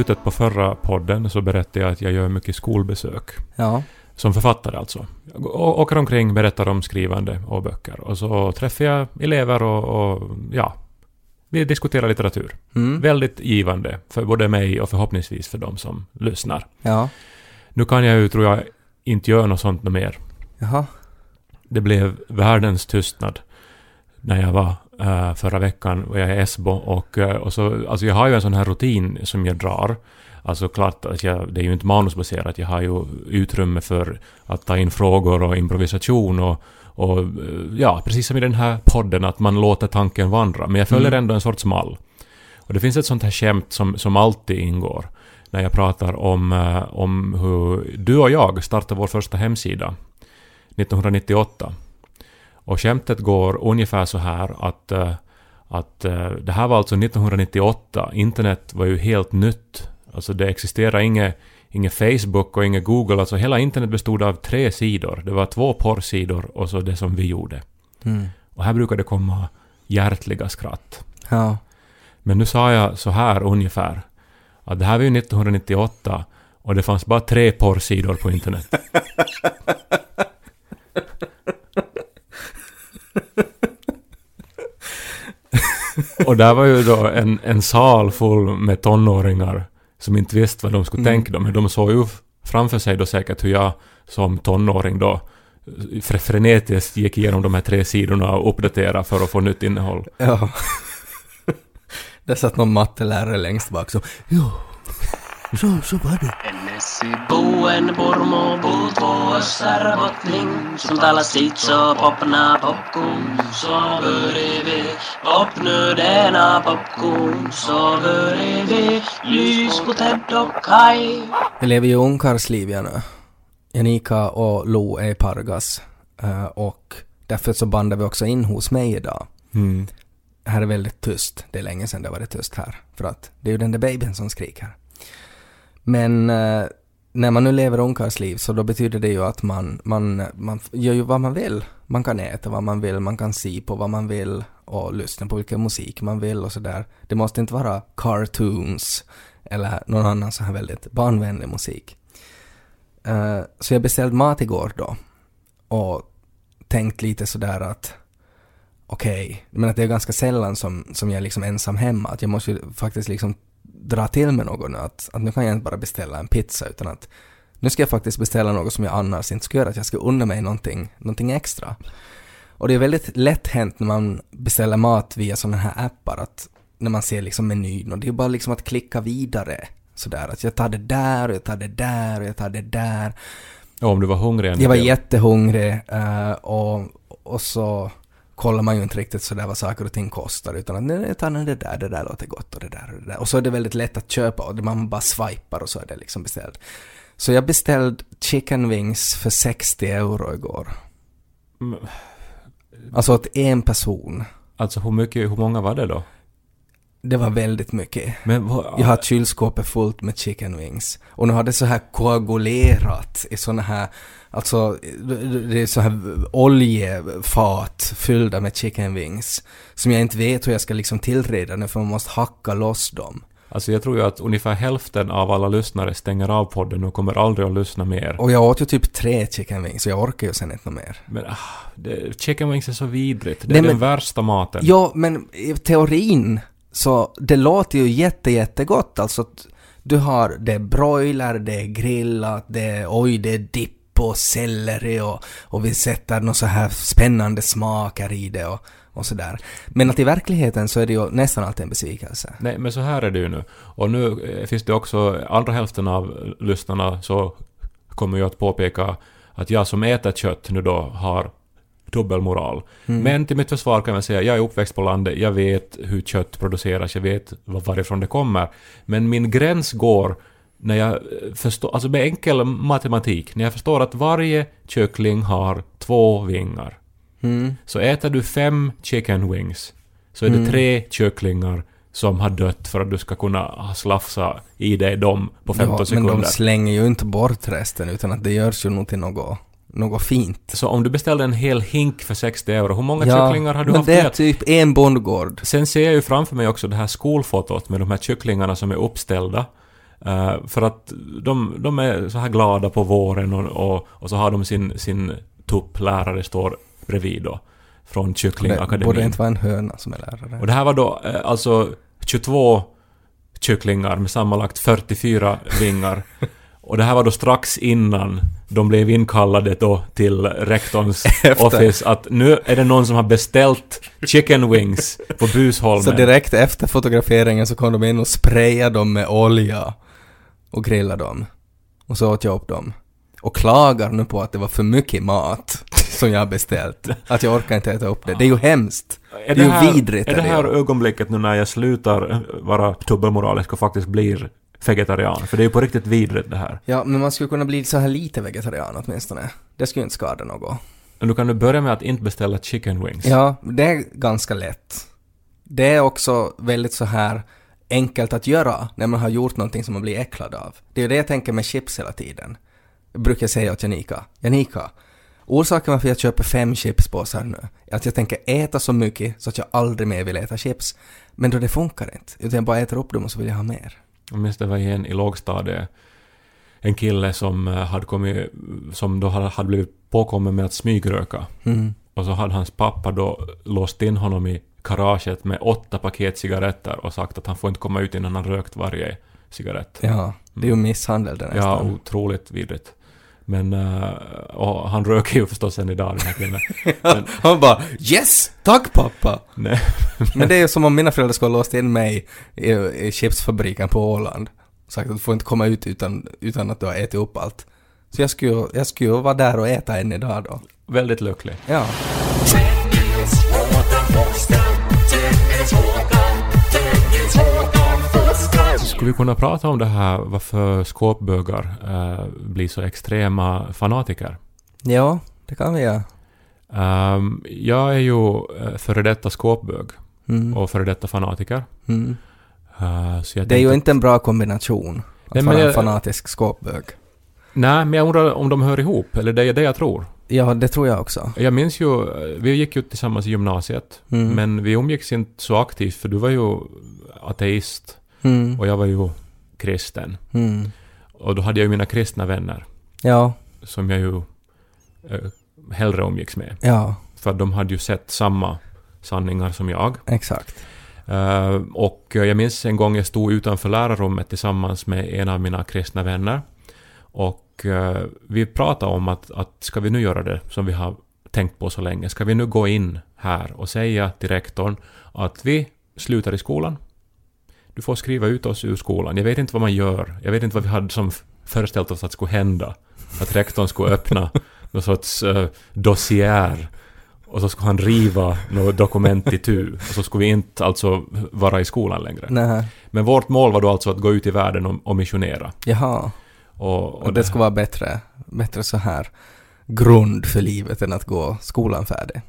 Slutet på förra podden så berättade jag att jag gör mycket skolbesök. Ja. Som författare alltså. Jag åker omkring, berättar om skrivande och böcker. Och så träffar jag elever och, och ja, vi diskuterar litteratur. Mm. Väldigt givande för både mig och förhoppningsvis för de som lyssnar. Ja. Nu kan jag ju, tror jag, inte göra något sånt mer. Jaha. Det blev världens tystnad när jag var eh, förra veckan och jag är i Esbo och, eh, och så, alltså jag har ju en sån här rutin som jag drar. Alltså klart att jag, det är ju inte manusbaserat, jag har ju utrymme för att ta in frågor och improvisation och, och eh, ja, precis som i den här podden, att man låter tanken vandra. Men jag följer Mm. ändå en sorts mall. Och det finns ett sånt här skämt som, som alltid ingår när jag pratar om, om hur du och jag startade vår första hemsida 1998. Och skämtet går ungefär så här att, eh, att eh, det här var alltså 1998. Internet var ju helt nytt. Alltså det existerade inget, inget Facebook och inget Google. Alltså hela internet bestod av tre sidor. Det var två porrsidor och så det som vi gjorde. Mm. Och här brukar det komma hjärtliga skratt. Ja. Men nu sa jag så här ungefär. Att det här var ju 1998 och det fanns bara tre porrsidor på internet. och där var ju då en, en sal full med tonåringar som inte visste vad de skulle Mm. tänka. Men de såg ju framför sig då säkert hur jag som tonåring då fre- frenetiskt gick igenom de här tre sidorna och uppdaterade för att få nytt innehåll. Ja. Där satt någon mattelärare längst bak så Jo, så, så var det. Som popna Så börjar vi popnödena popcorn Så börjar vi lys på Ted och Kai Jag lever ju ungkarlsliv jag nu. Janika och Lo är i Pargas. eh, och därför så bandar vi också in hos mig idag. Mm. Här är väldigt tyst. Det är länge sedan det har varit tyst här. För att det är ju den där babyn som skriker. Men eh, när man nu lever ungkarlsliv så då betyder det ju att man, man, man gör ju vad man vill. Man kan äta vad man vill, man kan se på vad man vill och lyssna på vilken musik man vill och sådär. Det måste inte vara cartoons eller någon annan så här väldigt barnvänlig musik. Uh, så jag beställde mat igår då och tänkt lite sådär att okej, men att det är ganska sällan som, som jag är liksom ensam hemma. Att jag måste ju faktiskt liksom dra till med något nu. Att, att nu kan jag inte bara beställa en pizza utan att nu ska jag faktiskt beställa något som jag annars inte skulle göra. Att jag ska unna mig någonting, någonting extra. Och det är väldigt lätt hänt när man beställer mat via sådana här appar att när man ser liksom menyn och det är bara liksom att klicka vidare. Sådär att jag tar det där och jag tar det där och jag tar det där. Ja, om du var hungrig Jag var del. jättehungrig eh, och, och så kollar man ju inte riktigt sådär vad saker och ting kostar utan att nej, jag tar det där, det där låter gott och det där och det där. Och så är det väldigt lätt att köpa och man bara swipar och så är det liksom beställt. Så jag beställde chicken wings för 60 euro igår. Mm, Alltså åt en person. Alltså hur mycket, hur många var det då? Det var väldigt mycket. Men vad, Jag har kylskåpet fullt med chicken wings. Och nu har det så här koagulerat i såna här, alltså det är så här oljefat fyllda med chicken wings. Som jag inte vet hur jag ska liksom tillreda nu för man måste hacka loss dem. Alltså jag tror ju att ungefär hälften av alla lyssnare stänger av podden och kommer aldrig att lyssna mer. Och jag åt ju typ tre chicken wings så jag orkar ju sen inte mer. Men ah, det, chicken wings är så vidrigt. Det Nej, är men- den värsta maten. Ja, men i teorin så det låter ju jätte, jättegott. Alltså du har det är broiler, det är grillat, det är oj, det är dipp och selleri och, och vi sätter några så här spännande smaker i det och, och sådär. Men att i verkligheten så är det ju nästan alltid en besvikelse. Nej, men så här är det ju nu. Och nu eh, finns det också, andra hälften av lyssnarna så kommer jag att påpeka att jag som äter kött nu då har dubbelmoral. Mm. Men till mitt försvar kan jag säga, jag är uppväxt på landet, jag vet hur kött produceras, jag vet var- varifrån det kommer. Men min gräns går när jag eh, förstår, alltså med enkel matematik, när jag förstår att varje kyckling har två vingar. Mm. Så äter du fem chicken wings så är det Mm. tre kycklingar som har dött för att du ska kunna slafsa i dig dem på 15 ja, sekunder. Men de slänger ju inte bort resten utan att det görs ju nog till något något fint. Så om du beställde en hel hink för 60 euro, hur många Ja, kycklingar har du men haft det är det? typ en bondgård. Sen ser jag ju framför mig också det här skolfotot med de här kycklingarna som är uppställda. Eh, för att de, de är så här glada på våren och, och, och så har de sin, sin tupplärare står bredvid då. Från Det borde kycklingakademin. inte vara en höna som är lärare. Och det här var då eh, alltså 22 kycklingar med sammanlagt 44 vingar. Och det här var då strax innan de blev inkallade då till rektorns Efter. office att nu är det någon som har beställt chicken wings på Busholmen. Så direkt efter fotograferingen så kom de in och sprayade dem med olja och grillade dem. Och så åt jag upp dem. Och klagar nu på att det var för mycket mat som jag beställt. Att jag orkar inte äta upp det. Det är ju hemskt. är det är ju vidrigt, Är det det här ju. ögonblicket nu när jag slutar eh, vara dubbelmoralisk och faktiskt blir vegetarian? För det är ju på riktigt vidrigt det här. Ja, men man skulle kunna bli så här lite vegetarian åtminstone. Det skulle ju inte skada något. Men du kan nu börja med att inte beställa chicken wings. Ja, det är ganska lätt. Det är också väldigt så här enkelt att göra när man har gjort någonting som man blir äcklad av. Det är ju det jag tänker med chips hela tiden. Jag brukar säga åt Janika, Janika, orsaken varför jag köper fem chipspåsar nu är att jag tänker äta så mycket så att jag aldrig mer vill äta chips. Men då det funkar inte, utan jag bara äter upp dem och så vill jag ha mer. Jag minns det var en i lågstadiet, en kille som eh, hade kommit, som då hade, blivit påkommen med att smygröka. Mm. Och så hade hans pappa då låst in honom i garaget med åtta paket cigaretter och sagt att han får inte komma ut innan han rökt varje cigarett. Ja, det är ju misshandel det Ja, nästan. otroligt vidrigt. Men, och han röker ju förstås än idag den här killen. Men, Han bara ”Yes! Tack pappa!” nej, Men det är ju som om mina föräldrar skulle ha låst in mig i, i chipsfabriken på Åland. Sagt att du får inte komma ut utan, utan att du har ätit upp allt. Så jag skulle, ju- jag skulle vara där och äta än idag då. väldigt lycklig. Ja. Skulle vi kunna prata om det här varför skåpbögar eh, blir så extrema fanatiker? Ja, det kan vi göra. Ehm, jag är ju eh, före detta skåpbög Mm. och före detta fanatiker. Mm. Eh, så jag Det är ju inte en bra kombination. Att Nej, vara en jag- fanatisk skåpbög. Nej, men jag undrar om de hör ihop, eller det är det jag tror. Ja, det tror jag också. Jag minns ju, vi gick ju tillsammans i gymnasiet, Mm. men vi umgicks inte så aktivt för du var ju ateist Mm. och jag var ju kristen. Mm. Och då hade jag ju mina kristna vänner Ja, som jag ju eh, hellre umgicks med. ja, För de hade ju sett samma sanningar som jag. exakt. Eh, och jag minns en gång jag stod utanför lärarrummet tillsammans med en av mina kristna vänner. Och eh, vi pratade om att, att ska vi nu göra det som vi har tänkt på så länge? Ska vi nu gå in här och säga till rektorn att vi slutar i skolan? Du får skriva ut oss ur skolan. Jag vet inte vad man gör. Jag vet inte vad vi hade som föreställt oss att skulle hända. Att rektorn skulle öppna någon sorts uh, dossier och så skulle han riva något dokument i tu och så skulle vi inte alltså vara i skolan längre. Nej, Men vårt mål var då alltså att gå ut i världen och, och missionera. jaha. Och, och Och det ska vara bättre, bättre så här grund för livet än att gå skolan färdig.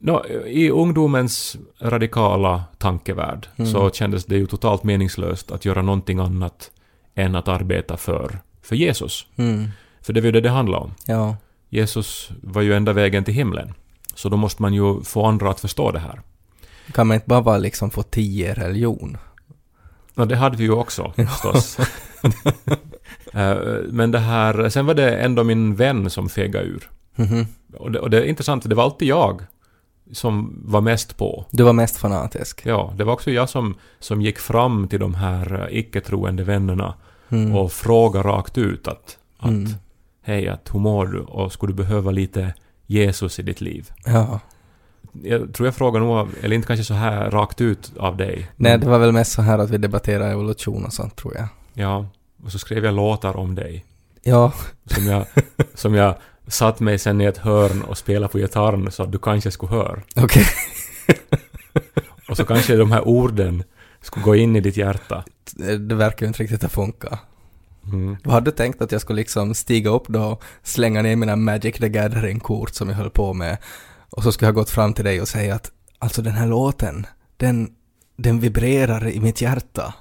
Nå, I ungdomens radikala tankevärld Mm. så kändes det ju totalt meningslöst att göra någonting annat än att arbeta för, för Jesus. Mm. För det var ju det det handlade om. Ja, Jesus var ju enda vägen till himlen. Så då måste man ju få andra att förstå det här. kan man inte bara liksom få tio religion? Ja, det hade vi ju också förstås. Eh, Men det här, sen var det ändå min vän som fegade ur. Mhm. Och det, och det är intressant, det var alltid jag som var mest på. Du var mest fanatisk. Ja, det var också jag som, som gick fram till de här eh, icke-troende vännerna Mm. och frågade rakt ut att, att Mm. hej, att hur mår du? Och skulle du behöva lite Jesus i ditt liv? Ja. Jag tror jag frågar nog, eller inte kanske så här rakt ut av dig. Nej, det var väl mest så här att vi debatterade evolution och sånt tror jag. Ja, och så skrev jag låtar om dig. Ja, Som jag, som jag satt mig sen i ett hörn och spelade på gitarren så att du kanske skulle höra. okej. Och så kanske de här orden skulle gå in i ditt hjärta. Det verkar ju inte riktigt ha funkat. Mm. Vad hade du tänkt att jag skulle liksom stiga upp då och slänga ner mina Magic the Gathering-kort som jag höll på med och så skulle jag ha gått fram till dig och säga att alltså den här låten, den, den vibrerar i mitt hjärta.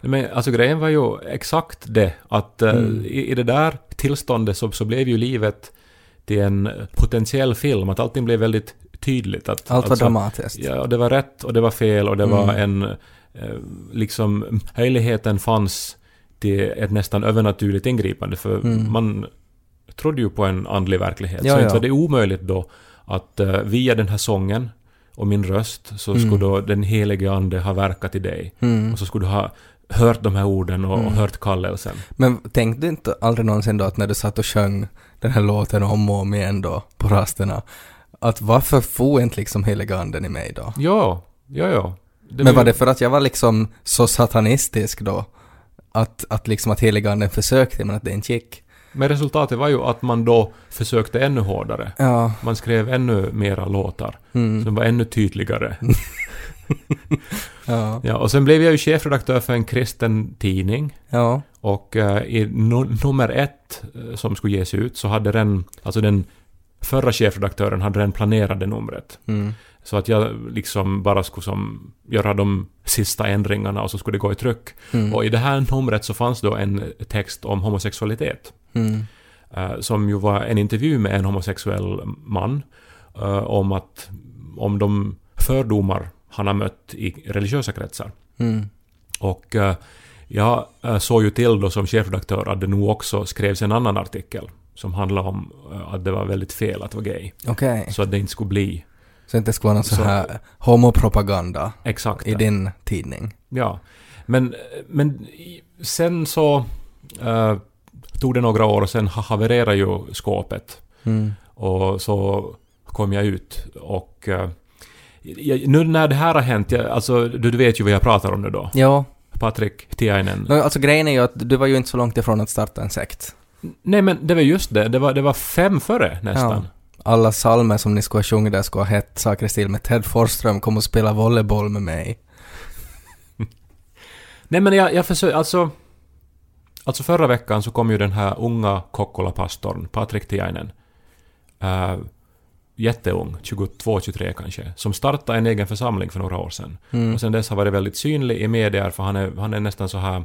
Men alltså grejen var ju exakt det, att eh, Mm. i, i det där tillståndet så, så blev ju livet till en potentiell film, att allting blev väldigt tydligt. Att, Allt var alltså, dramatiskt. Ja, och det var rätt och det var fel och det var Mm. en... Eh, liksom, möjligheten fanns till ett nästan övernaturligt ingripande, för Mm. man trodde ju på en andlig verklighet. Ja, så ja. inte var det omöjligt då att eh, via den här sången och min röst så Mm. skulle då den helige ande ha verkat i dig. Mm. Och så skulle du ha hört de här orden och, och Mm. hört kallelsen. Men tänkte du inte aldrig någonsin då att när du satt och sjöng den här låten om och om igen då på rasterna, att varför får inte liksom heliga anden i mig då? Ja, ja, ja. Det Men var det för att jag var liksom så satanistisk då? Att, att liksom att heliga anden försökte men att det inte gick? Men resultatet var ju att man då försökte ännu hårdare. Ja. Man skrev ännu mera låtar Mm. som var ännu tydligare. Ja. Ja, och sen blev jag ju chefredaktör för en kristen tidning. Ja. Och eh, i no- nummer ett eh, som skulle ges ut så hade den, alltså den förra chefredaktören hade den planerade numret. Mm. Så att jag liksom bara skulle som göra de sista ändringarna och så skulle det gå i tryck. Mm. Och i det här numret så fanns då en text om homosexualitet. Mm. eh, som ju var en intervju med en homosexuell man om att om de fördomar han har mött i religiösa kretsar. Mm. Och jag eh, såg ju till då som chefredaktör att det nu också skrevs en annan artikel som handlade om eh, att det var väldigt fel att vara gay. Okej. Så att det inte skulle bli Så inte skulle vara någon så Så- här homopropaganda exakt i det. din tidning? Ja. Men, men sen så eh, tog det några år och sen ha- havererade ju skåpet. Mm. Och så kom jag ut och... eh, jag, nu när det här har hänt, jag, alltså du, du vet ju vad jag pratar om nu då. Ja. Patrik Tiainen. No, alltså grejen är ju att du var ju inte så långt ifrån att starta en sekt. Nej men det var just det, det var, det var fem före nästan. Alla salmer som ni skulle ha sjungit där skulle ha hett saker i stil med Ted Forsström kom och spela volleyboll med mig. Nej men jag, jag försöker, alltså... Alltså förra veckan så kom ju den här unga Kokkola-pastorn, Patrik Tiainen. Uh, jätteung, 22-23 kanske, som startade en egen församling för några år sedan. Mm. Och sen dess har varit väldigt synlig i medier för han är, han är nästan så här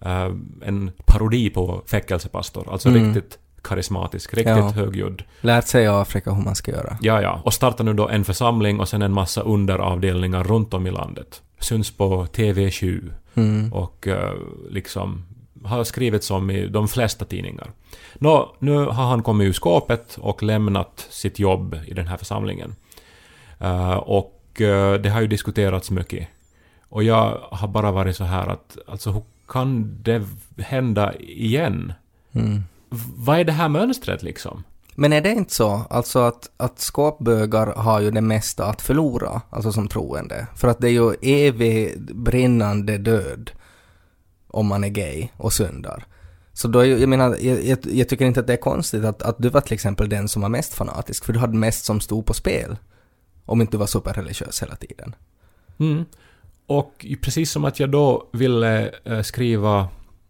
eh, en parodi på fäckelsepastor. Alltså Mm. riktigt karismatisk, riktigt Ja. högljudd. Lärt sig i Afrika hur man ska göra. Ja, ja. Och startar nu då en församling och sen en massa underavdelningar runt om i landet. Syns på TV7 Mm. och eh, liksom har skrivits om i de flesta tidningar. Nå, nu har han kommit ur skåpet och lämnat sitt jobb i den här församlingen. Eh, och eh, det har ju diskuterats mycket. Och jag har bara varit så här att, alltså hur kan det hända igen? Mm. Vad är det här mönstret liksom? Men är det inte så, alltså att, att skåpbögar har ju det mesta att förlora, alltså som troende? För att det är ju evig brinnande död om man är gay och syndar. Så då, jag menar, jag, jag, jag tycker inte att det är konstigt att, att du var till exempel den som var mest fanatisk, för du hade mest som stod på spel. Om inte du var superreligiös hela tiden. Mm. Och precis som att jag då ville eh, skriva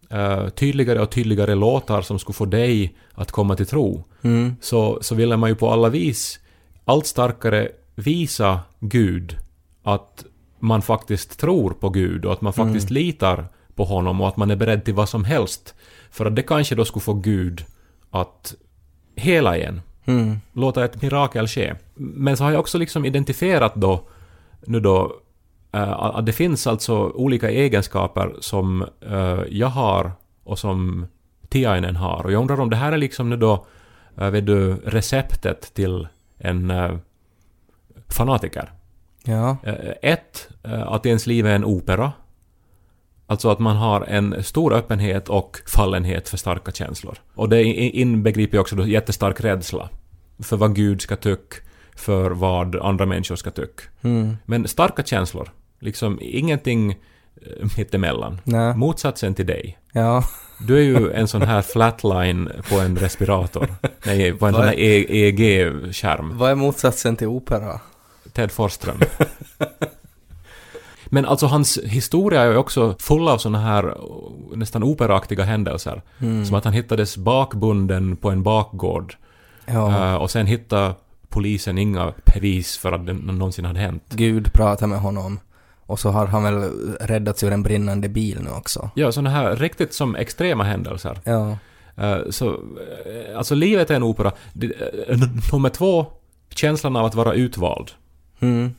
eh, tydligare och tydligare låtar som skulle få dig att komma till tro, Mm. så, så ville man ju på alla vis allt starkare visa Gud att man faktiskt tror på Gud och att man faktiskt litar på honom och att man är beredd till vad som helst. För att det kanske då skulle få Gud att hela igen. Mm. Låta ett mirakel ske. Men så har jag också liksom identifierat då, nu då, eh, att det finns alltså olika egenskaper som eh, jag har och som Tiainen har. Och jag undrar om det här är liksom nu då, uh, vet du, receptet till en eh, fanatiker. Ja. Eh, ett, eh, att ens liv är en opera. Alltså att man har en stor öppenhet och fallenhet för starka känslor. Och det inbegriper ju också då jättestark rädsla. För vad Gud ska tycka, för vad andra människor ska tycka. Mm. Men starka känslor. Liksom ingenting eh, mittemellan. Nej. Motsatsen till dig. Ja. Du är ju en sån här flatline på en respirator. Nej, på en sån här EEG-skärm. Vad är motsatsen till opera? Ted Forsström. Men alltså hans historia är ju också full av såna här nästan operaktiga händelser. Mm. Som att han hittades bakbunden på en bakgård. Ja. Eh, och sen hittade polisen inga bevis för att det någonsin hade hänt. Gud pratar med honom. Och så har han väl räddats ur en brinnande bil nu också. Ja, såna här riktigt som extrema händelser. Ja. Eh, så, eh, alltså livet är en opera. Det, nummer två, känslan av att vara utvald. Mm.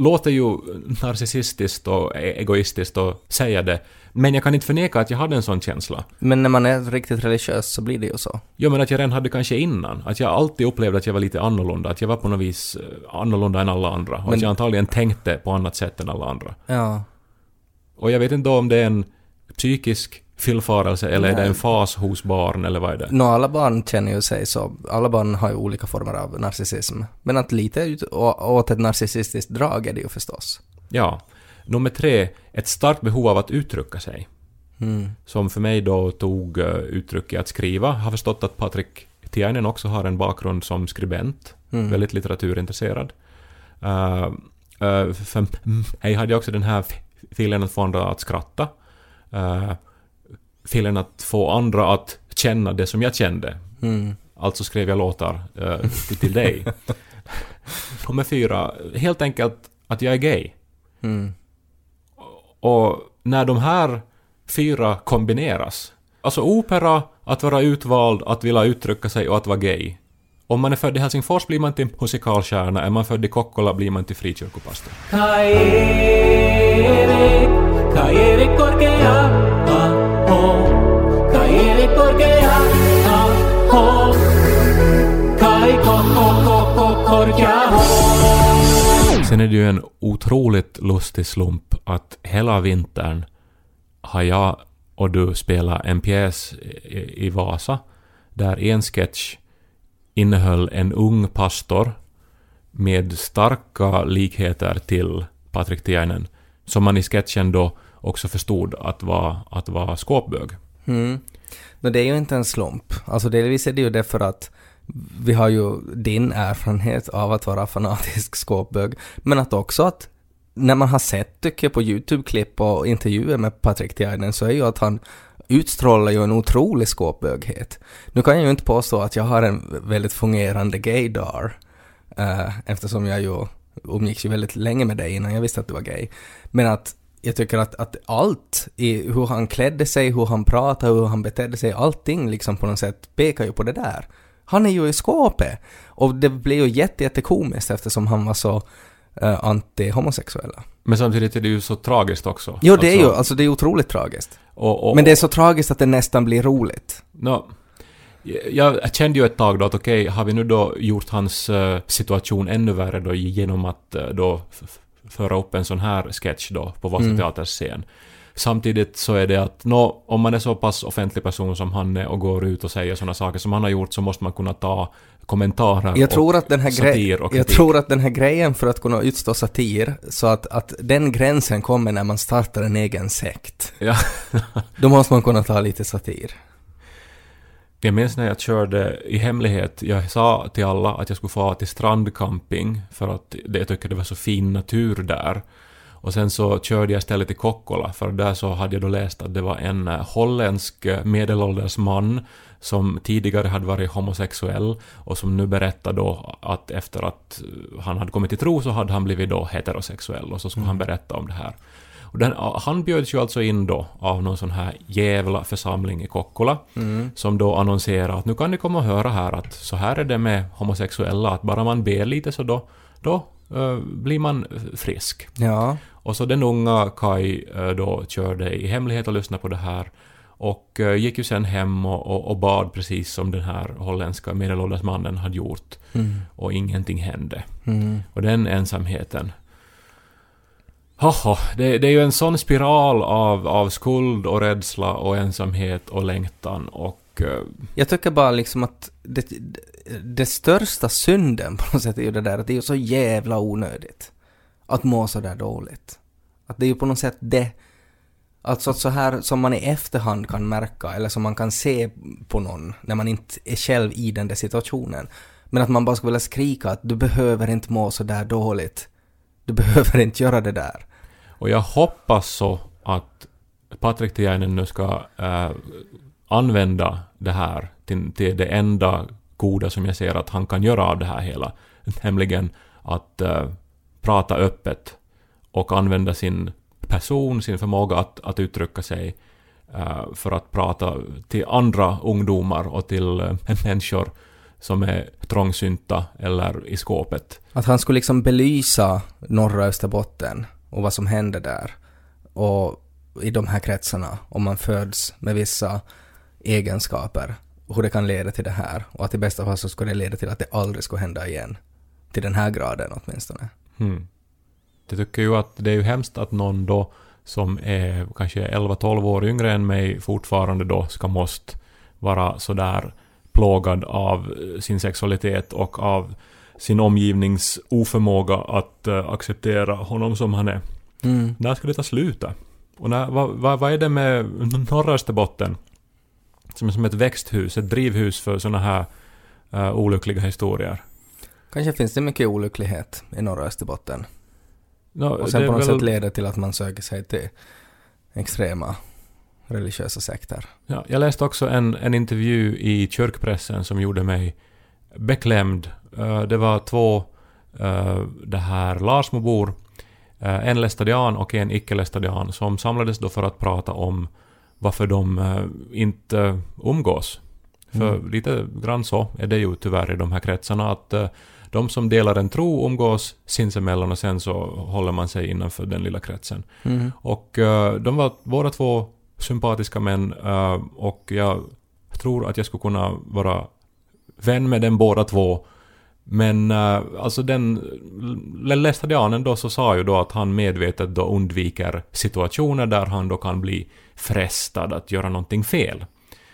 Låter ju narcissistiskt och e- egoistiskt att säga det, men jag kan inte förneka att jag hade en sån känsla. Men när man är riktigt religiös så blir det ju så. Jo, men att jag redan hade kanske innan. Att jag alltid upplevde att jag var lite annorlunda. Att jag var på något vis eh, annorlunda än alla andra. Och Men- att jag antagligen tänkte på annat sätt än alla andra. Ja. Och jag vet inte om det är en psykisk villfarelse eller är det en fas hos barn eller vad är det? Nå, alla barn känner ju sig så. Alla barn har ju olika former av narcissism. Men att lite åt ett narcissistiskt drag är det ju förstås. Ja. Nummer tre, ett starkt behov av att uttrycka sig. Mm. Som för mig då tog uh, uttryck i att skriva. Har förstått att Patrik Tiainen också har en bakgrund som skribent. Mm. Väldigt litteraturintresserad. Uh, uh, för mig hade jag också den här filen att få andra att skratta. Uh, filen att få andra att känna det som jag kände. Mm. Alltså skrev jag låtar uh, till, till dig. Nummer fyra, helt enkelt att jag är gay. Mm. Och när de här fyra kombineras, alltså opera, att vara utvald, att vilja uttrycka sig och att vara gay. Om man är född i Helsingfors blir man till musikalstjärna, är man född i Kokkola blir man till frikyrkopastor. Korkea, aho. Kai ko, ko, ko, ho. Sen är det ju en otroligt lustig slump att hela vintern har jag och du spelat en pjäs i, i Vasa där en sketch innehöll en ung pastor med starka likheter till Patrik Tiainen som man i sketchen då också förstod att var, att var skåpbög. Mm. Men det är ju inte en slump. Alltså delvis är det ju det för att vi har ju din erfarenhet av att vara fanatisk skåpbög, men att också att när man har sett, tycker jag, på YouTube-klipp och intervjuer med Patrik Tiainen så är ju att han utstrålar ju en otrolig skåpböghet. Nu kan jag ju inte påstå att jag har en väldigt fungerande gaydar, eh, eftersom jag ju umgicks ju väldigt länge med dig innan jag visste att du var gay. Men att jag tycker att, att allt i hur han klädde sig, hur han pratade, hur han betedde sig, allting liksom på något sätt pekar ju på det där. Han är ju i skåpet! Och det blev ju jätte, jättekomiskt eftersom han var så uh, anti-homosexuella. Men samtidigt är det ju så tragiskt också. Jo, det är ju, Alltså, alltså det är otroligt tragiskt. och, och, Men det är så tragiskt att det nästan blir roligt. Nå, jag kände ju ett tag då att okej, har vi nu då gjort hans eh, situation ännu värre då genom att eh, då föra upp en sån här sketch då på Vasa Mm. Teaters scen. Samtidigt så är det att nå, om man är så pass offentlig person som han är och går ut och säger såna saker som han har gjort så måste man kunna ta kommentarer Jag tror, och att den här satir och jag kritik. tror att den här grejen för att kunna utstå satir, så att, att den gränsen kommer när man startar en egen sekt. Ja. Då måste man kunna ta lite satir. Jag minns när jag körde i hemlighet, jag sa till alla att jag skulle få till strandcamping för att det, jag tycker det var så fin natur där. Och sen så körde jag istället till Kokkola för där så hade jag då läst att det var en eh, holländsk eh, medelålders man som tidigare hade varit homosexuell och som nu berättade då att efter att han hade kommit till tro så hade han blivit då heterosexuell och så skulle han berätta om det här. Och den, han bjöds ju alltså in då av någon sån här jävla församling i Kokkola Mm. som då annonserar att nu kan ni komma och höra här att så här är det med homosexuella, att bara man ber lite så då, då eh, blir man frisk. Ja. Och så den unga Kai eh, då körde i hemlighet och lyssnade på det här och eh, gick ju sen hem och, och, och bad precis som den här holländska medelålders mannen hade gjort Mm. och ingenting hände. Mm. Och den ensamheten. Haha, det, det är ju en sån spiral av, av skuld och rädsla och ensamhet och längtan och... Uh... Jag tycker bara liksom att det, det, det största synden på något sätt är ju det där att det är ju så jävla onödigt. Att må så där dåligt. Att det är ju på något sätt det. Alltså att så här som man i efterhand kan märka eller som man kan se på någon när man inte är själv i den där situationen. Men att man bara skulle vilja skrika att du behöver inte må så där dåligt. Du behöver inte göra det där. Och jag hoppas så att Patrik Tiainen nu ska äh, använda det här till, till det enda goda som jag ser att han kan göra av det här hela. Nämligen att äh, prata öppet och använda sin person, sin förmåga att, att uttrycka sig äh, för att prata till andra ungdomar och till äh, människor som är trångsynta eller i skåpet. Att han skulle liksom belysa norra Österbotten och vad som händer där. Och i de här kretsarna, om man föds med vissa egenskaper, hur det kan leda till det här. Och att i bästa fall så skulle det leda till att det aldrig skulle hända igen. Till den här graden åtminstone. Mm. Jag tycker ju att det är ju hemskt att någon då som är kanske 11-12 år yngre än mig fortfarande då ska måste vara sådär plågad av sin sexualitet och av sin omgivnings oförmåga att uh, acceptera honom som han är. Mm. När ska det ta slut? Och när, vad, vad, vad är det med norra Österbotten? Som är som ett växthus, ett drivhus för sådana här uh, olyckliga historier. Kanske finns det mycket olycklighet i norra Österbotten. No, Och sen på något väl- sätt leder till att man söker sig till extrema religiösa sekter. Ja, jag läste också en, en intervju i kyrkpressen som gjorde mig beklämd. Eh, det var två uh, det här Larsmobor, eh, en lästadian och en icke-lästadian, som samlades då för att prata om varför de eh, inte umgås. För Mm. lite grann så är det ju tyvärr i de här kretsarna att eh, de som delar en tro umgås sinsemellan och sen så håller man sig innanför den lilla kretsen. Mm. Och eh, de var båda två sympatiska män eh, och jag tror att jag skulle kunna vara vän med dem båda två. Men uh, alltså den lästadianen då så sa ju då att han medvetet då undviker situationer där han då kan bli frestad att göra någonting fel.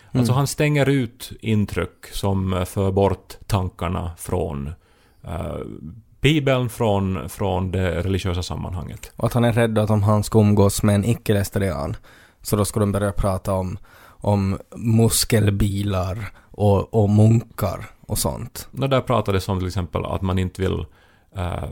Alltså Mm. han stänger ut intryck som för bort tankarna från eh, Bibeln, från, från det religiösa sammanhanget. Och att han är rädd att om han ska umgås med en icke-lästadian så då ska de börja prata om, om muskelbilar och, och munkar och sånt. No, där pratades om till exempel att man inte vill eh,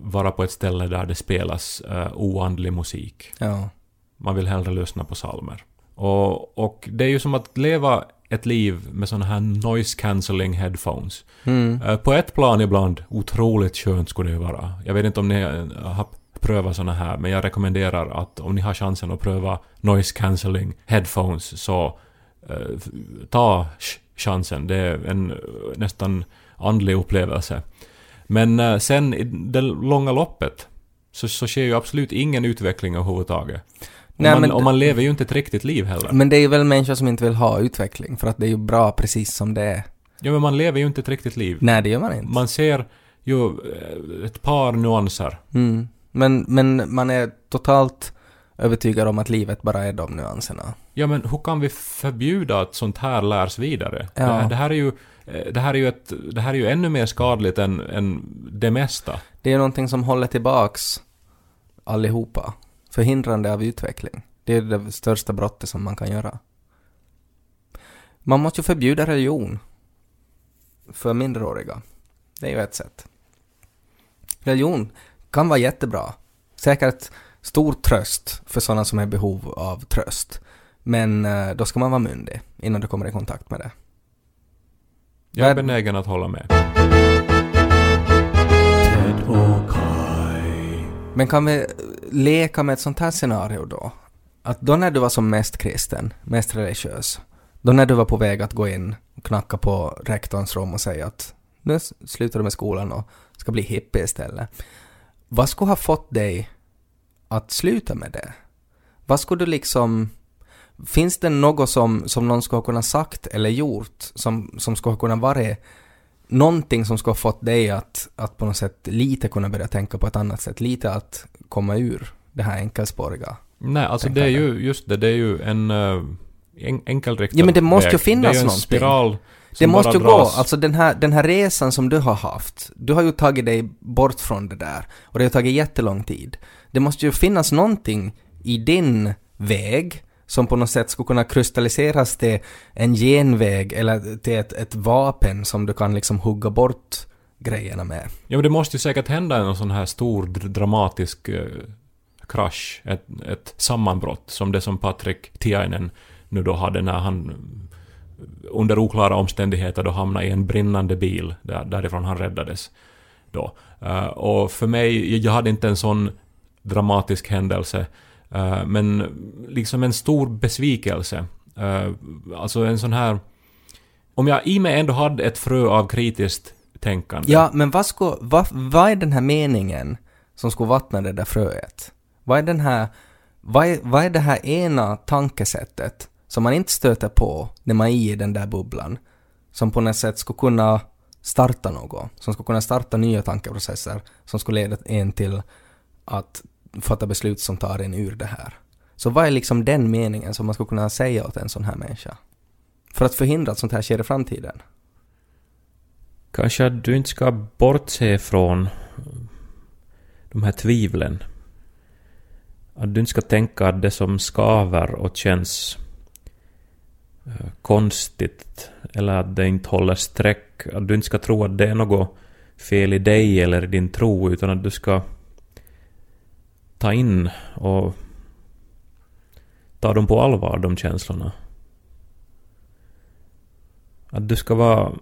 vara på ett ställe där det spelas uh, oandlig musik. Ja. Man vill hellre lyssna på salmer. Och, och det är ju som att leva ett liv med sådana här noise cancelling headphones. Mm. Eh, på ett plan ibland, otroligt skönt skulle det vara. Jag vet inte om ni har prövat sådana här, men jag rekommenderar att om ni har chansen att pröva noise cancelling headphones så ta chansen. Det är en nästan andlig upplevelse. Men eh, sen i det långa loppet så, så sker ju absolut ingen utveckling överhuvudtaget. Nej, man, men- och man lever ju inte ett riktigt liv heller. Men det är ju väl människor som inte vill ha utveckling för att det är ju bra precis som det är. Ja, men man lever ju inte ett riktigt liv. Nej, det gör man inte. Man ser ju eh, ett par nyanser. Mm. Men, men man är totalt övertygad om att livet bara är de nyanserna. Ja, men hur kan vi förbjuda att sånt här lärs vidare? Ja. Det, här- det här är ju, eh, det här är ju, ett, det här är ju ännu mer skadligt än, än det mesta. Det är någonting som håller tillbaks allihopa. Förhindrande av utveckling. Det är det största brottet som man kan göra. Man måste ju förbjuda religion. För minderåriga. Det är ju ett sätt. Religion kan vara jättebra. Säkert stor tröst för sådana som är i behov av tröst. Men eh, då ska man vara myndig innan du kommer i kontakt med det. Jag är benägen att hålla med. Men kan vi leka med ett sånt här scenario då? Att då när du var som mest kristen, mest religiös, då när du var på väg att gå in och knacka på rektorns rum och säga att nu slutar du med skolan och ska bli hippie istället. Vad skulle ha fått dig att sluta med det? Vad skulle du liksom... Finns det något som, som någon skulle ha kunnat sagt eller gjort som, som skulle ha kunnat vara någonting som skulle ha fått dig att, att på något sätt lite kunna börja tänka på ett annat sätt, lite att komma ur det här enkelspåriga. Nej, alltså det är ju just det, det är ju en uh, en, enkelriktad Ja, men det måste ju väg. finnas Det är ju en någonting. spiral Det måste ju gå, dras. alltså den här, den här resan som du har haft, du har ju tagit dig bort från det där och det har tagit jättelång tid. Det måste ju finnas någonting i din väg som på något sätt skulle kunna kristalliseras till en genväg eller till ett, ett vapen som du kan liksom hugga bort grejerna med. Ja, men det måste ju säkert hända en sån här stor dr- dramatisk eh, krasch, ett, ett sammanbrott, som det som Patrik Tiainen nu då hade när han under oklara omständigheter då hamna i en brinnande bil, där, därifrån han räddades. Då. Uh, och för mig, jag hade inte en sån dramatisk händelse, uh, men liksom en stor besvikelse. Uh, alltså en sån här... Om jag i mig ändå hade ett frö av kritiskt tänkande. Ja, men vad, ska, vad, vad är den här meningen som skulle vattna det där fröet? Vad är den här... Vad är, vad är det här ena tankesättet som man inte stöter på när man är i den där bubblan? Som på något sätt skulle kunna starta något, som skulle kunna starta nya tankeprocesser som skulle leda en till att fatta beslut som tar en ur det här. Så vad är liksom den meningen som man skulle kunna säga åt en sån här människa? För att förhindra att sånt här sker i framtiden. Kanske att du inte ska bortse från de här tvivlen. Att du inte ska tänka att det som skaver och känns Eh, konstigt eller att det inte håller streck, att du inte ska tro att det är något fel i dig eller i din tro utan att du ska ta in och ta dem på allvar, de känslorna. Att du ska vara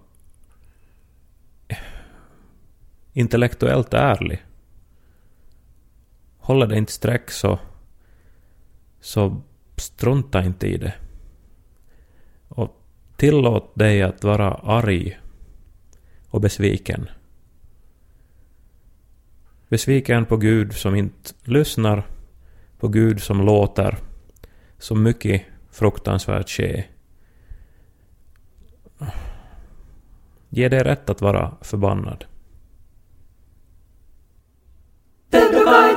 intellektuellt ärlig. Håller det inte streck så, så strunta inte i det. Och tillåt dig att vara arg och besviken. Besviken på Gud som inte lyssnar, på Gud som låter så mycket fruktansvärt ske. Ge dig rätt att vara förbannad. Dedokai.